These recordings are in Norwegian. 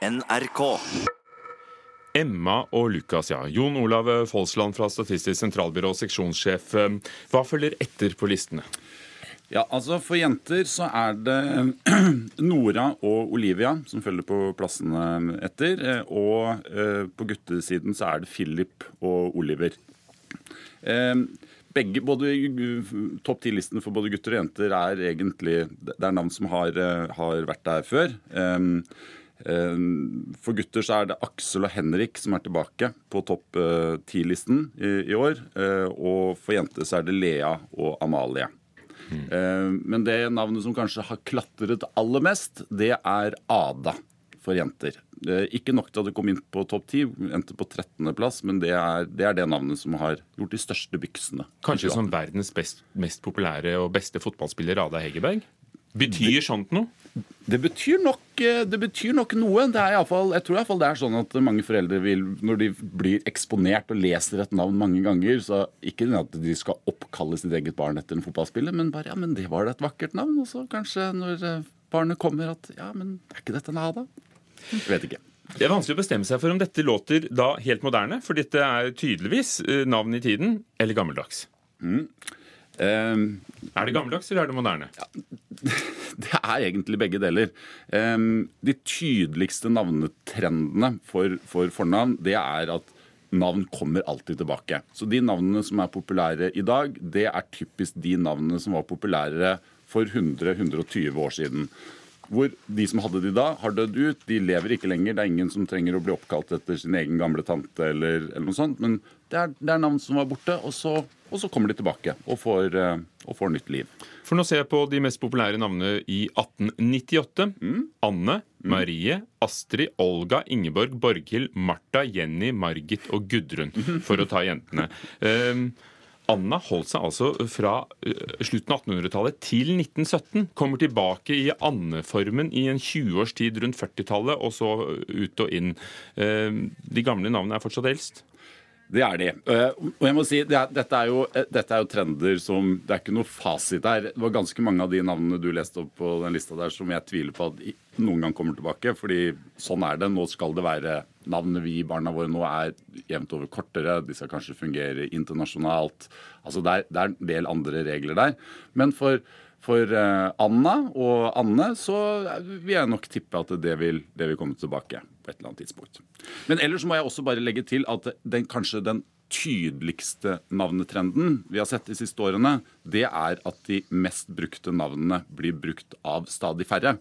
NRK. Emma og Lukas, ja. Jon Olav Folsland fra Statistisk sentralbyrå, seksjonssjef. Hva følger etter på listene? Ja, altså For jenter så er det Nora og Olivia som følger på plassene etter. Og eh, på guttesiden så er det Philip og Oliver. Eh, begge, både Topp ti-listene for både gutter og jenter er egentlig Det er navn som har, eh, har vært der før. For gutter så er det Aksel og Henrik som er tilbake på topp ti-listen i, år. Og for jenter så er det Lea og Amalie. Mm. Men det navnet som kanskje har klatret aller mest, det er Ada for jenter. Ikke nok til at det kom inn på topp ti, endte på 13.-plass, men det er, det er, det navnet som har gjort de største byksene. Kanskje som verdens best, mest populære og beste fotballspiller, Ada Hegerberg? Betyr sånt noe? Det betyr nok, eh, det betyr nok noe. Det er i fall, jeg tror i hvert fall det er sånn at mange foreldre vil, når de blir eksponert og leser et navn mange ganger, så ikke at de skal oppkalle sitt eget barn etter en fotballspiller, men bare ja, men det var da et vakkert navn. Og så kanskje når eh, barnet kommer at ja, men er ikke dette en Ada? Jeg vet ikke. Det er vanskelig å bestemme seg for om dette låter da helt moderne, for dette er tydeligvis eh, navn i tiden, eller gammeldags. Mm. Um, er det gammeldags eller er det moderne? Ja, det er egentlig begge deler. Um, de tydeligste navnetrendene for, for, fornavn det er at navn kommer alltid tilbake. Så de navnene som er populære i dag, det er typisk de navnene som var populære for 100-120 år siden. Hvor de som hadde de da, har dødd ut. De lever ikke lenger. Det er ingen som trenger å bli oppkalt etter sin egen gamle tante eller, eller noe sånt. Men det er, det er, navn som var borte, og så, og så kommer de tilbake og får, uh, og får, nytt liv. For nå ser jeg på de mest populære navnene i 1898. Mm. Anne, mm. Marie, Astrid, Olga, Ingeborg, Borghild, Martha, Jenny, Margit og Gudrun, for å ta jentene. Um, Anna holdt seg altså fra uh, slutten av 1800-tallet til 1917. Kommer tilbake i andeformen i en 20 års tid rundt 40-tallet, og så ut og inn. Uh, de gamle navnene er fortsatt eldst. Det er de. Uh, og jeg må si, det dette, er jo, dette, er jo, trender som Det er ikke noe fasit der. Det var ganske mange av de navnene du leste opp på den lista der som jeg tviler på at noen gang kommer tilbake. fordi sånn er det. Nå skal det være Navnene vi barna våre nå er jevnt over kortere. De skal kanskje fungere internasjonalt. Altså det er, det er en del andre regler der. Men for, for uh, Anna og Anne så vil jeg nok tippe at det vil, det vil komme tilbake på et eller annet tidspunkt. Men ellers må jeg også bare legge til at den, kanskje den tydeligste navnetrenden vi har sett de siste årene, det er at de mest brukte navnene blir brukt av stadig færre.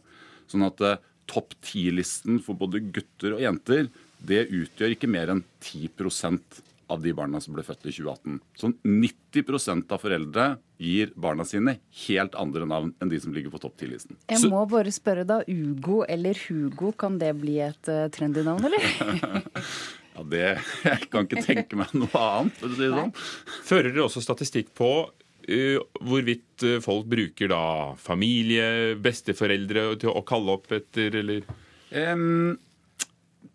Sånn at uh, topp ti-listen for både gutter og jenter det utgjør ikke mer enn 10% av de barna som ble født i 2018. Sånn 90% av foreldre gir barna sine helt andre navn enn de som ligger på topp 10-listen. Jeg må bare spørre da, Ugo eller Hugo, kan det bli et uh, trendy navn, eller? ja, det Jeg kan ikke tenke meg noe annet, for å si det sånn. Fører dere også statistikk på hvorvidt uh, folk bruker da familie, besteforeldre til å kalle opp etter, eller? Um,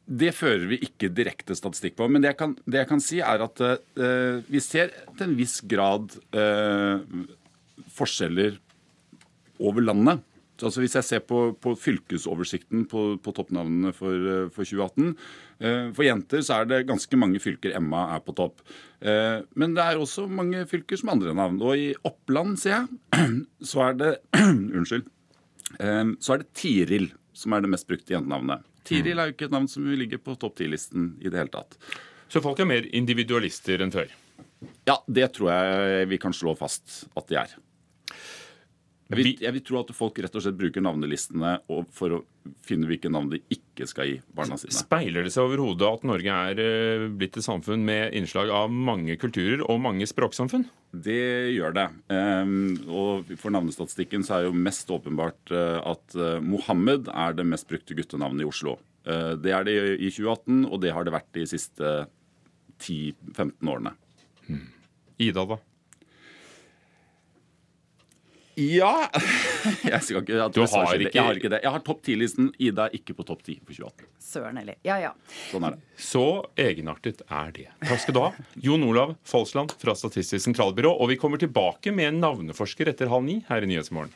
det fører vi ikke direkte statistikk på. Men det jeg kan, det jeg kan si, er at uh, vi ser til en viss grad uh, forskjeller over landet. Så altså Hvis jeg ser på, på fylkesoversikten på, på toppnavnene for, uh, for 2018 For jenter så er det ganske mange fylker Emma er på topp. Men det er også mange fylker som andre navn. Og i Oppland, ser jeg, så er det Unnskyld. Så er det Tiril som er det mest brukte jentenavnet. Tiril er jo ikke et navn som ligger på topp ti-listen i det hele tatt. Så folk er mer individualister enn før? Ja, det tror jeg vi kan slå fast at de er. Jeg vil, jeg vil, tro at folk rett og slett bruker navnelistene for å finne hvilke navn de ikke skal gi barna sine. Speiler det seg overhodet at Norge er eh, blitt et samfunn med innslag av mange kulturer og mange språksamfunn? Det gjør det. Um, og For navnestatistikken så er jo mest åpenbart uh, at uh, Mohammed er det mest brukte guttenavnet i Oslo. Det er det i 2018, og det har det vært de siste 10-15 årene. Ida, da? Ja Jeg skal ikke Du har ikke Jeg har ikke det. Jeg har topp 10-listen. Ida er ikke på topp 10 for 2018. Søren heller. Ja, ja. Sånn er det. Så egenartet er det. Takk skal du ha. Jon Olav Folsland fra Statistisk sentralbyrå. Og vi kommer tilbake med en navneforsker etter halv ni her i Nyhetsmorgen.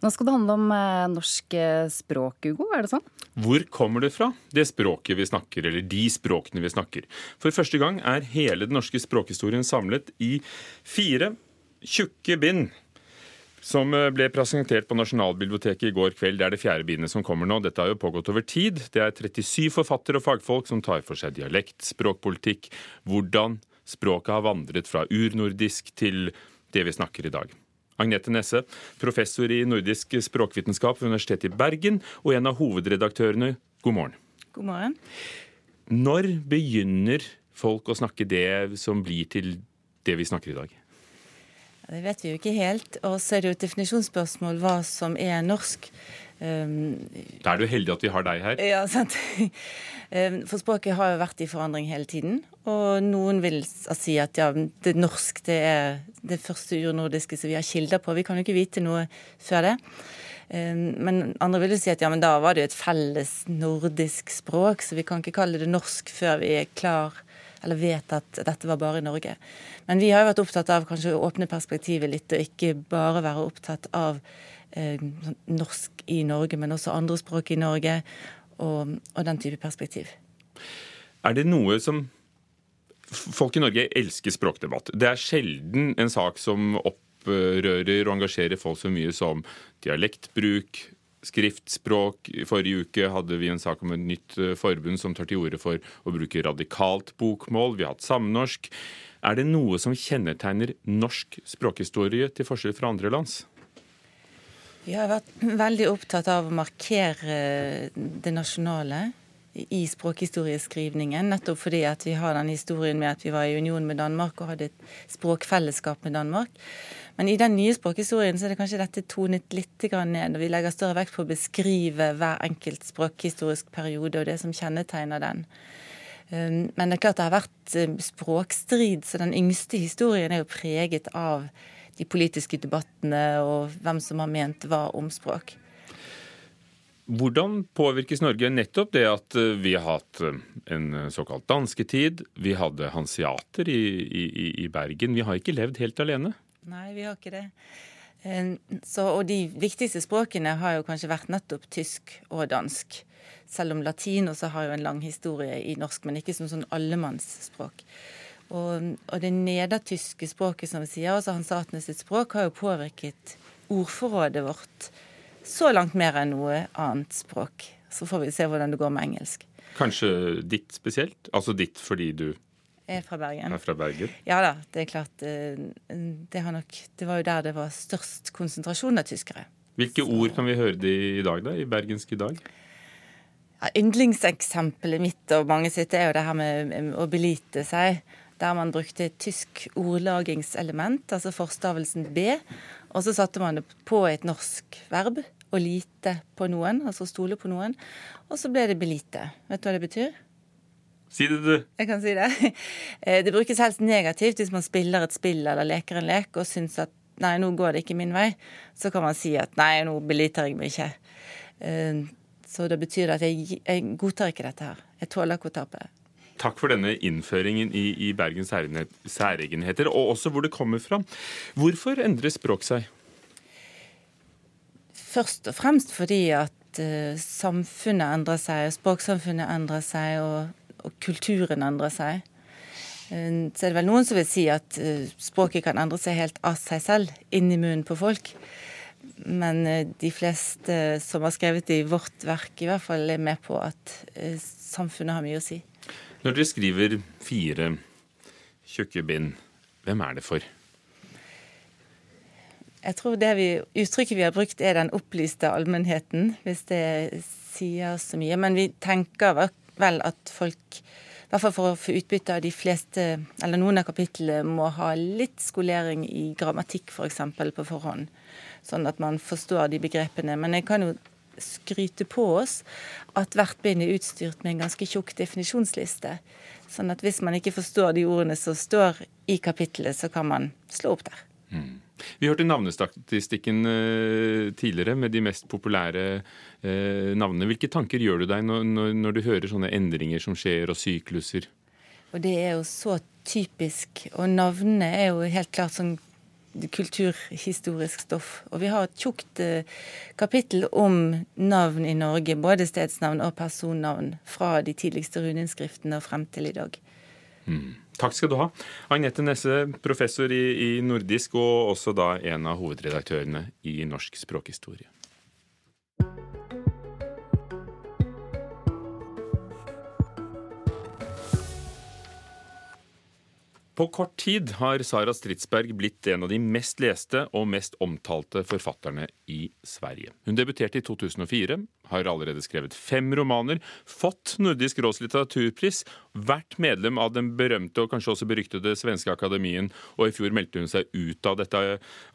Nå skal det handle om eh, norsk eh, språk, Ugo. Er det sånn? Hvor kommer det fra, det språket vi snakker, eller de språkene vi snakker? For første gang er hele den norske språkhistorien samlet i fire tjukke bind. Som eh, ble presentert på Nasjonalbiblioteket i går kveld. Det er det fjerde bindet som kommer nå. Dette har jo pågått over tid. Det er 37 forfattere og fagfolk som tar for seg dialekt, språkpolitikk, hvordan språket har vandret fra urnordisk til det vi snakker i dag. Agnete Nesse, professor i nordisk språkvitenskap ved Universitetet i Bergen, og en av hovedredaktørene. God morgen. God morgen. Når begynner folk å snakke det som blir til det vi snakker i dag? Det vet vi jo ikke helt. Og så er det jo et definisjonsspørsmål hva som er norsk. Um, da er du heldig at vi har deg her. Ja, sant. Um, for språket har jo vært i forandring hele tiden. Og noen vil si at ja, det norsk det er det første urnordiske som vi har kilder på. Vi kan jo ikke vite noe før det. Um, men andre vil jo si at ja, men da var det jo et felles nordisk språk, så vi kan ikke kalle det norsk før vi er klar eller vet at dette var bare i Norge. Men vi har jo vært opptatt av kanskje å åpne perspektivet litt, og ikke bare være opptatt av norsk i Norge, men også andre språk i Norge, og, og den type perspektiv. Er det noe som Folk i Norge elsker språkdebatt. Det er sjelden en sak som opprører og engasjerer folk så mye som dialektbruk, skriftspråk. I forrige uke hadde vi en sak om et nytt eh, forbund som tar til orde for å bruke radikalt bokmål. Vi har hatt samnorsk. Er det noe som kjennetegner norsk språkhistorie til forskjell fra andre lands? Vi har vært veldig opptatt av å markere det nasjonale i språkhistorieskrivningen, nettopp fordi at vi har den historien med at vi var i union med Danmark og hadde et språkfellesskap med Danmark. Men i den nye språkhistorien så er det kanskje dette tonet litt ned, og vi legger større vekt på å beskrive hver enkelt språkhistorisk periode og det som kjennetegner den. Um, men det er klart det har vært um, språkstrid, så den yngste historien er jo preget av de politiske debattene og hvem som har ment hva om språk. Hvordan påvirkes Norge nettopp det at eh, vi har hatt eh, en såkalt dansketid? Vi hadde hanseater i, i, i, Bergen. Vi har ikke levd helt alene? Nei, vi har ikke det. Eh, så, og de viktigste språkene har jo kanskje vært nettopp tysk og dansk. Selv om latin også har jo en lang historie i norsk, men ikke som sånn allemannsspråk. Og, og det nedertyske språket, som vi sier, altså hansatenes sitt språk, har jo påvirket ordforrådet vårt så langt mer enn noe annet språk. Så får vi se hvordan det går med engelsk. Kanskje ditt spesielt? Altså ditt fordi du er fra Bergen. Er fra Bergen? Ja da, det er klart. Eh, det, nok, det var jo der det var størst konsentrasjon av tyskere. Hvilke så. ord kan vi høre det i dag, da? I bergensk i dag? Ja, Yndlingseksempelet mitt og mange sitt er jo det her med å belite seg der man brukte et tysk ordlagingselement, altså forstavelsen B, og så satte man det på et norsk verb, å lite på noen, altså stole på noen, og så ble det belite. Vet du hva det betyr? Si det, du. Jeg kan si det. Eh, det brukes helst negativt hvis man spiller et spill eller leker en lek og syns at nei, nå går det ikke min vei. Så kan man si at nei, nå beliter jeg meg ikke. Eh, så det betyr at jeg, jeg godtar ikke dette her. Jeg tåler ikke å tape. Takk for denne innføringen i, i Bergens særegenheter, og også hvor det kommer fra. Hvorfor endrer språk seg? Først og fremst fordi at uh, samfunnet endrer seg, og språksamfunnet endrer seg, og, og kulturen endrer seg. Uh, så er det vel noen som vil si at uh, språket kan endre seg helt av seg selv, inni munnen på folk. Men de fleste som har skrevet i vårt verk, i hvert fall er med på at samfunnet har mye å si. Når dere skriver fire tjukke bind, hvem er det for? Jeg tror det vi, uttrykket vi har brukt, er den opplyste allmennheten, hvis det sier så mye. Men vi tenker vel at folk, i hvert fall for å få utbytte av de fleste, eller noen av kapitlene, må ha litt skolering i grammatikk f.eks. For på forhånd. Sånn at man forstår de begrepene. Men jeg kan jo skryte på oss at hvert bind er utstyrt med en ganske tjukk definisjonsliste. Sånn at hvis man ikke forstår de ordene som står i kapittelet, så kan man slå opp der. Mm. Vi hørte navnestatistikken uh, tidligere med de mest populære uh, navnene. Hvilke tanker gjør du deg når, når, når, du hører sånne endringer som skjer, og sykluser? Og det er jo så typisk. Og navnene er jo helt klart sånn kulturhistorisk stoff. Og vi har et tjukt eh, kapittel om navn i Norge, både stedsnavn og personnavn, fra de tidligste runeinnskriftene og frem til i dag. Mm. Takk skal du ha. Agnete Nesse, professor i, i nordisk og også da en av hovedredaktørene i Norsk språkhistorie. På kort tid har Sara Stridsberg blitt en av de mest leste og mest omtalte forfatterne i Sverige. Hun debuterte i 2004, har allerede skrevet fem romaner, fått Nordisk råds litteraturpris, vært medlem av den berømte og kanskje også beryktede svenske akademien, og i fjor meldte hun seg ut av dette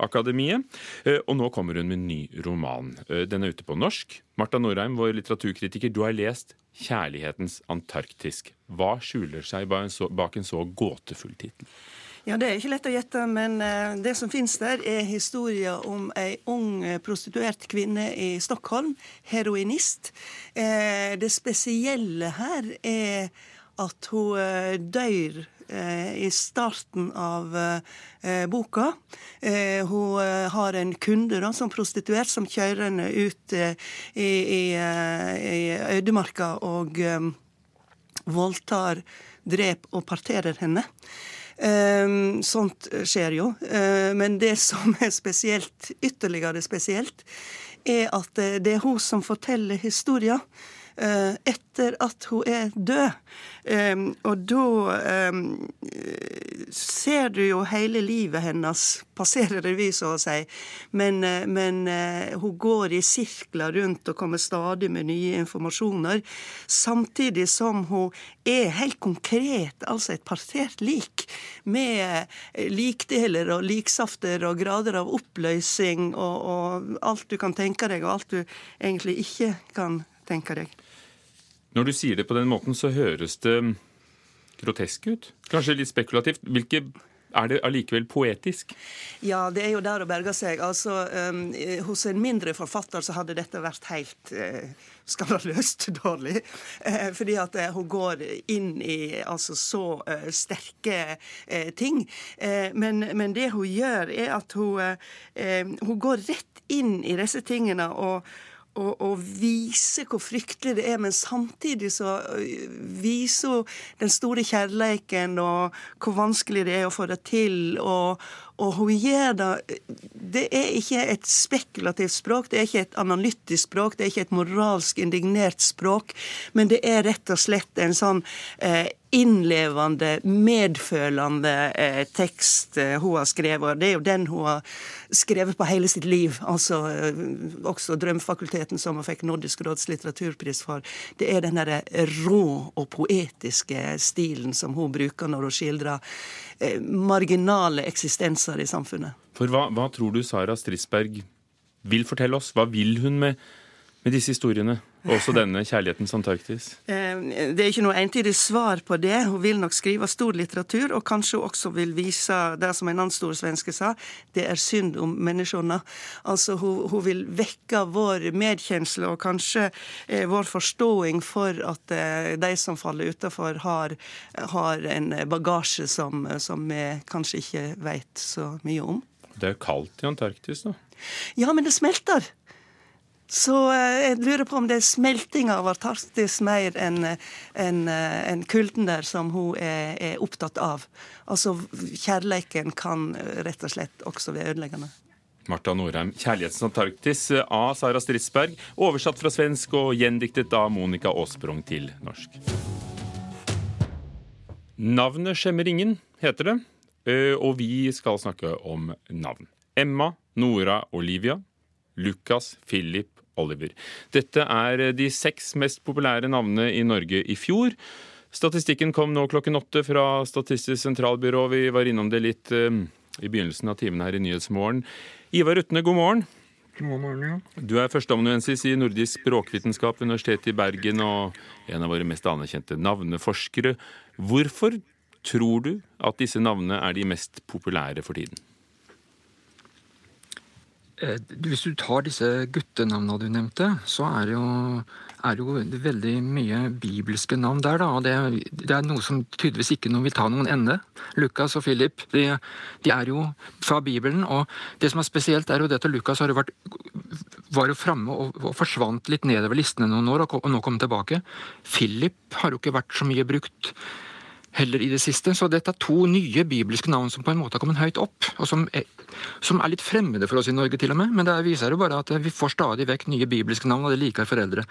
akademiet. Eh, og nå kommer hun med en ny roman. Eh, den er ute på norsk. Marta Norheim, vår litteraturkritiker, du har lest 'Kjærlighetens Antarktisk'. Hva skjuler seg bak en så gåtefull tittel? Ja, Det er ikke lett å gjette, men eh, det som finnes der, er historien om ei ung eh, prostituert kvinne i Stockholm, heroinist. Eh, det spesielle her er at hun dør i starten av boka. Hun har en kunde da, som prostituert som kjører henne ut i, i, i ødemarka og voldtar, dreper og parterer henne. Um, sånt skjer jo. Uh, men det som er spesielt, ytterligere spesielt, er at eh, det er hun som forteller historien etter at hun er død. Og da ser du jo hele livet hennes passere revy, så å si. Men, uh, men uh, hun går i sirkler rundt og kommer stadig med nye informasjoner. Samtidig som hun er helt konkret, altså et partert lik, med likdeler og liksafter og grader av oppløsning og, og alt du kan tenke deg, og alt du egentlig ikke kan tenke deg. Når du sier det på den måten, så høres det grotesk ut. Kanskje litt spekulativt. Hvilke er det allikevel poetisk? Ja, det er jo der å berge seg. Altså, um, Hos en mindre forfatter så hadde dette vært helt uh, skandaløst dårlig. Uh, fordi at uh, hun går inn i altså, så sterke ting. Men, men, det hun gjør, er at hun, hun går rett inn i disse tingene. og å, å, vise hvor fryktelig det er, men samtidig så øh, viser hun den store kjærleiken og hvor vanskelig det er å få det til. Og, og hun gjør det er ikke et spekulativt språk, det er ikke et analytisk språk, det er ikke et moralsk indignert språk, men det er rett og slett en sånn eh, innlevende, medfølende eh, tekst eh, hun har skrevet. og Det er jo den hun har skrevet på hele sitt liv. altså eh, Også Drømfakulteten, som hun fikk Nordisk råds litteraturpris for. Det er den derre rå og poetiske stilen som hun bruker når hun skildrer eh, marginale eksistenser i samfunnet. For hva, hva tror du Sara Strisberg vil fortelle oss? Hva vil hun med, med disse historiene? Også denne 'Kjærlighetens Antarktis'? Eh, det er ikke noe entydig svar på det. Hun vil nok skrive stor litteratur, og kanskje hun også vil vise det som en annen stor svenske sa, det er synd om menneskene. Altså, hun, hun, vil vekke vår medkjensle og kanskje eh, vår forståing for at eh, de som faller utafor, har, har, en bagasje som, som vi kanskje ikke veit så mye om. Det er kaldt i Antarktis, da? Ja, men det smelter. Så eh, jeg lurer på om det er smeltinga av Antarktis mer enn en, en kulden der som hun er, er, opptatt av. Altså kjærleiken kan rett og slett også være ødeleggende. Marta Norheim, 'Kjærlighetens Antarktis' av Sara Stridsberg, oversatt fra svensk og gjendiktet av Monica Aasprong til norsk. Navnet skjemmer ingen, heter det, eh, og vi skal snakke om navn. Emma, Nora, Olivia, Lukas, Philip, Oliver. Dette er de seks mest populære navnene i Norge i fjor. Statistikken kom nå klokken åtte fra Statistisk sentralbyrå. Vi var innom det litt uh, i begynnelsen av timen her i Nyhetsmorgen. Ivar Utne, god morgen. God morgen, ja. Du er førsteamanuensis i nordisk språkvitenskap ved Universitetet i Bergen og en av våre mest anerkjente navneforskere. Hvorfor tror du at disse navnene er de mest populære for tiden? Eh, hvis du tar disse guttenavnene du nevnte, så er det jo, er jo veldig mye bibelske navn der. da, og det, det, er noe som tydeligvis ikke noen vil ta noen ende. Lukas og Philip de, de, er jo fra Bibelen. og Det som er spesielt, er jo det at Lukas har vært, var jo framme og, og, forsvant litt nedover listene noen år, og, og nå kom tilbake. Philip har jo ikke vært så mye brukt heller i det siste. Så dette er to nye bibelske navn som på en måte har kommet høyt opp, og som er, som er litt fremmede for oss i Norge, til og med. Men det viser jo bare at vi får stadig vekk nye bibelske navn, og det liker foreldre.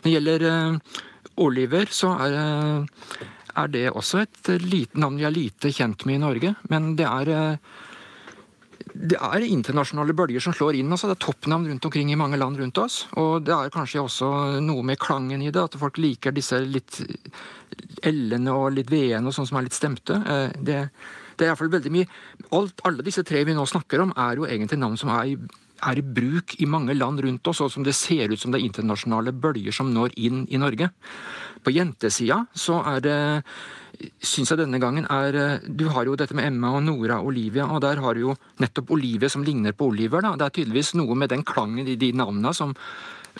Når det gjelder uh, Oliver, så er, uh, er, det også et lite navn vi er lite kjent med i Norge. Men det er uh, det er internasjonale bølger som slår inn. Altså. Det er toppnavn rundt omkring i mange land rundt oss. Og det er kanskje også noe med klangen i det, at folk liker disse litt l-ene og litt v-ene og sånn som er litt stemte. Eh, det, det er iallfall veldig mye Alt, Alle disse tre vi nå snakker om, er jo egentlig navn som er i, er i bruk i mange land rundt oss, og som det ser ut som det er internasjonale bølger som når inn i Norge. På jentesida så er det syns jeg denne gangen er eh, Du har jo dette med Emma og Nora og Olivia, og der har du jo nettopp Olivia som ligner på Oliver. da. Det er tydeligvis noe med den klangen i de navnene som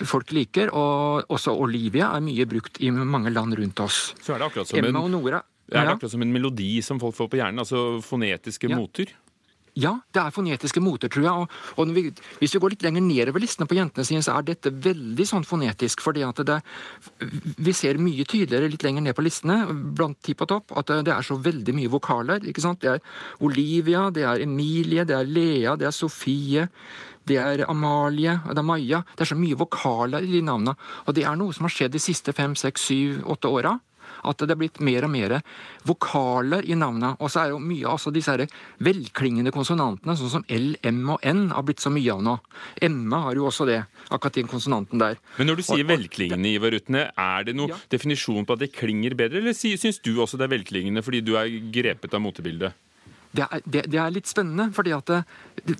folk liker, og også Olivia er mye brukt i mange land rundt oss. Så er det akkurat som Emma en... og Nora er det akkurat som en melodi som folk får på hjernen? Altså fonetiske ja. moter? Ja, det er fonetiske moter, tror jeg. Og, og vi, hvis vi går litt lenger nedover listene på jentene sine, så er dette veldig sånn fonetisk. fordi at det, Vi ser mye tydeligere litt lenger ned på listene, blant ti på topp, at det, er så veldig mye vokaler. ikke sant? Det er Olivia, det er Emilie, det er Lea, det er Sofie. Det er Amalie, det er Maja. Det er så mye vokaler i de navnene. Og det er noe som har skjedd de siste fem, seks, syv, åtte åra at det er blitt mer og mer vokaler i navnet. Og så er jo mye altså disse her velklingende konsonantene, sånn som L, M og N, har blitt så mye av nå. Emma har jo også det, akkurat den konsonanten der. Men når du sier og, velklingende, Ivar Utne, er det noen ja. definisjon på at det klinger bedre, eller syns du også det er velklingende fordi du er grepet av motebildet? Det er, det, det er, litt spennende, fordi at,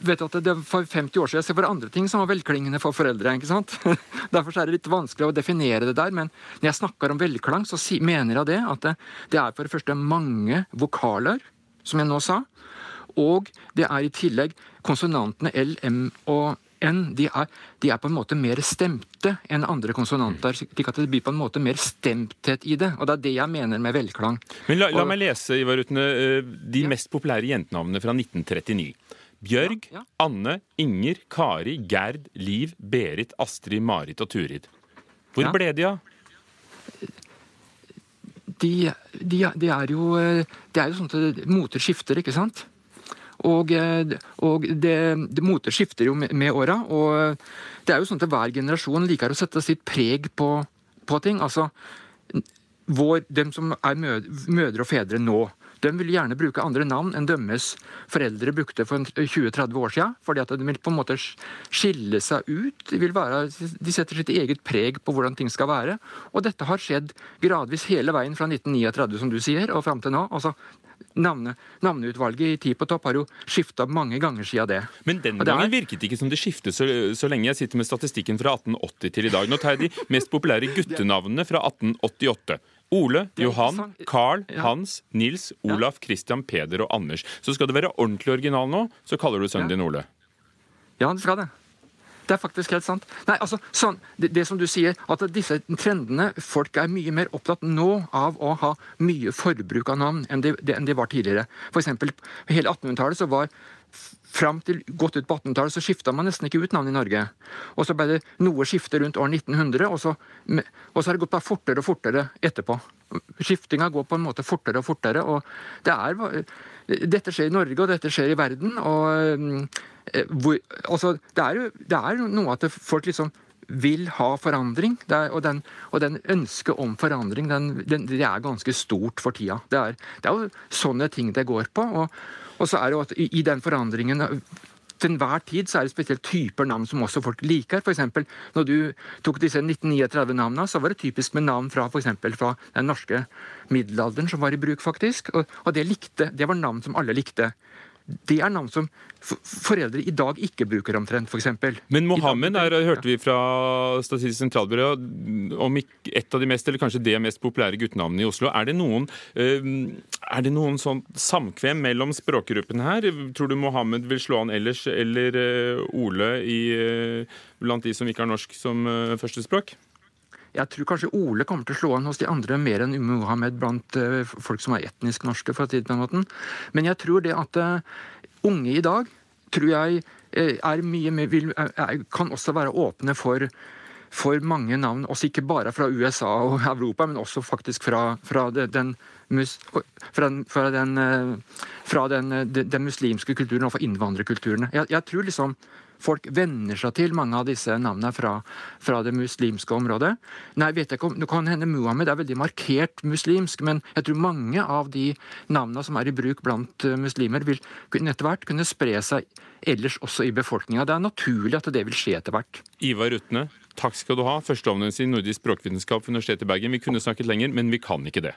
vet at det, for 50 år siden så var det andre ting som var velklingende for foreldre. ikke sant? Derfor er det litt vanskelig å definere det der. Men når jeg snakker om velklang, så si, mener jeg det at det, det er for det første mange vokaler, som jeg nå sa. Og det er i tillegg konsonantene L, M og N de er, de er, på en måte mer stemte enn andre konsonanter. slik at Det blir på en måte mer stemthet i det. og Det er det jeg mener med velklang. Men La, la meg lese Ivar Utne, eh, de ja. mest populære jentenavnene fra 1939. Bjørg, ja, ja. Anne, Inger, Kari, Gerd, Liv, Berit, Astrid, Marit og Turid. Hvor ble de av? De, de, de, er jo eh, Det er jo sånn at moter skifter, ikke sant? Og, eh, og det, det moter skifter jo med åra. Og det er jo sånn at hver generasjon liker å sette sitt preg på, på ting. Altså, vår, dem som er mødre og fedre nå, de vil gjerne bruke andre navn enn dømmes foreldre brukte for 20-30 år siden. fordi at de vil på en måte skille seg ut. De, være, de, setter sitt eget preg på hvordan ting skal være. Og dette har skjedd gradvis hele veien fra 1939, som du sier, og fram til nå. Altså, Navne, navneutvalget i Ti på topp har jo skifta mange ganger siden det. Men den gangen virket det ikke som det skiftet så, så, lenge. Jeg sitter med statistikken fra 1880 til i dag. Nå tar jeg de mest populære guttenavnene fra 1888. Ole, Johan, Carl, Hans, Nils, Olaf, Christian, Peder og Anders. Så skal det være ordentlig original nå, så kaller du sønnen din Ole. Ja, det skal det. Det er faktisk helt sant. Nei, altså, sånn, det, det, som du sier, at disse trendene Folk er mye mer opptatt nå av å ha mye forbruk av navn enn de, enn de var tidligere. For eksempel, hele 1800-tallet så var Fram til godt ut på 1800-tallet så skifta man nesten ikke ut navn i Norge. Og så ble det noe skifte rundt år 1900, og så, og så har det gått bare fortere og fortere etterpå. Skiftinga går på en måte fortere og fortere. og det er, Dette skjer i Norge, og dette skjer i verden. og Eh, hvor, altså, det, er jo, det er noe at folk liksom vil ha forandring. Er, og, den, og, den, ønsket om forandring, den, den, det er ganske stort for tida. Det er, det er jo sånne ting det går på. Og, og så er det jo at i, den forandringen til enhver tid så er det spesielt typer navn som også folk liker. For eksempel, når du tok disse 1939-navnene, så var det typisk med navn fra, for eksempel, fra den norske middelalderen som var i bruk, faktisk. Og, og det, likte, det var navn som alle likte. Det er navn som foreldre i dag ikke bruker omtrent, f.eks. Men Mohammed er, hørte vi fra Statistisk sentralbyrå om et av de mest, eller kanskje det mest populære guttenavnene i Oslo. Er det noen, Er det noen sånn samkvem mellom språkgruppene her? Tror du Mohammed vil slå an ellers, eller uh, Ole i, uh, blant de som ikke har norsk som førstespråk? Jeg tror kanskje Ole kommer til å slå an hos de andre mer enn Mohammed blant folk som er etnisk norske. for å si det på den måten. Men jeg tror det at unge i dag tror jeg er mye mer, vil, er, kan også være åpne for for mange navn, også ikke bare fra USA og Europa, men også faktisk fra, fra den, fra, den, fra den, den, muslimske kulturen og fra innvandrerkulturene. Jeg, jeg, tror liksom folk venner seg til mange av disse navnene fra, fra det muslimske området. Nei, vet jeg ikke om, Det kan hende Muhammed er veldig markert muslimsk, men jeg tror mange av de navnene som er i bruk blant eh, muslimer, vil etter hvert kunne spre seg ellers også i befolkninga. Det er naturlig at det vil skje etter hvert. Ivar Rutne, Takk skal du ha. Førsteamanuensis i nordisk språkvitenskap ved Universitetet i Bergen. Vi kunne snakket lenger, men vi kan ikke det.